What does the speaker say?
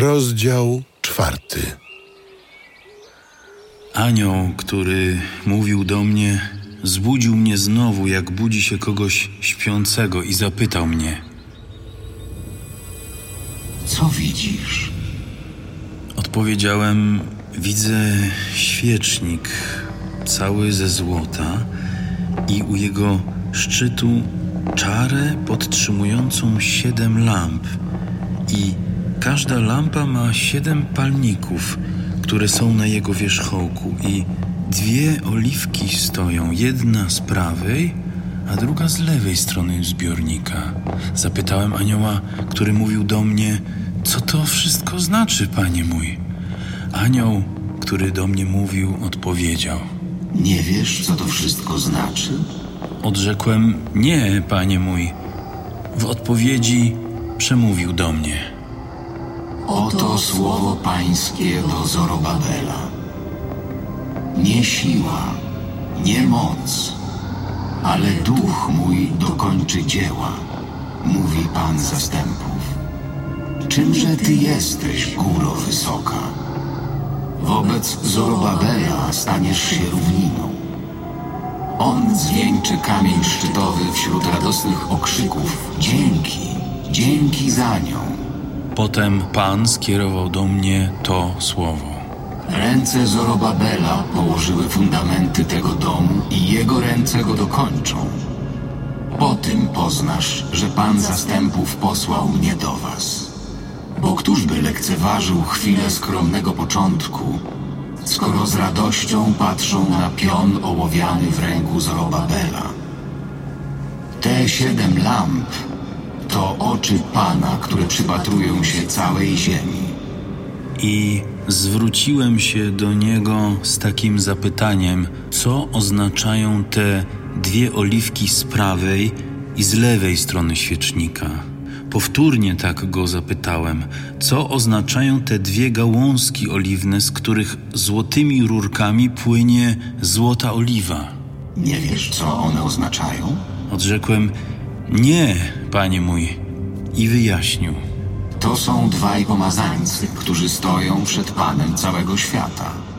Rozdział czwarty. Anioł, który mówił do mnie, zbudził mnie znowu, jak budzi się kogoś śpiącego i zapytał mnie. Co widzisz? Odpowiedziałem: Widzę świecznik cały ze złota i u jego szczytu czarę podtrzymującą siedem lamp. I każda lampa ma siedem palników, które są na jego wierzchołku, i dwie oliwki stoją, jedna z prawej, a druga z lewej strony zbiornika. Zapytałem anioła, który mówił do mnie: Co to wszystko znaczy, panie mój? Anioł, który do mnie mówił, odpowiedział: Nie wiesz, co to wszystko znaczy? Odrzekłem: Nie, panie mój. W odpowiedzi przemówił do mnie. Oto słowo pańskie do Zorobabela. Nie siła, nie moc, ale duch mój dokończy dzieła, mówi Pan zastępów. Czymże ty jesteś, góro wysoka? Wobec Zorobabela staniesz się równiną. On zwieńczy kamień szczytowy wśród radosnych okrzyków. Dzięki, dzięki za nią. Potem Pan skierował do mnie to słowo. Ręce Zorobabela położyły fundamenty tego domu i jego ręce go dokończą. Po tym poznasz, że Pan zastępów posłał mnie do was. Bo któż by lekceważył chwilę skromnego początku, skoro z radością patrzą na pion ołowiany w ręku Zorobabela? Te siedem lamp to oczy Pana, które przypatrują się całej ziemi. I zwróciłem się do niego z takim zapytaniem: Co oznaczają te dwie oliwki z prawej i z lewej strony świecznika? Powtórnie tak go zapytałem: Co oznaczają te dwie gałązki oliwne, z których złotymi rurkami płynie złota oliwa? Nie wiesz, co one oznaczają? Odrzekłem: Nie, panie mój. I wyjaśnił. To są dwaj pomazańcy, którzy stoją przed Panem całego świata.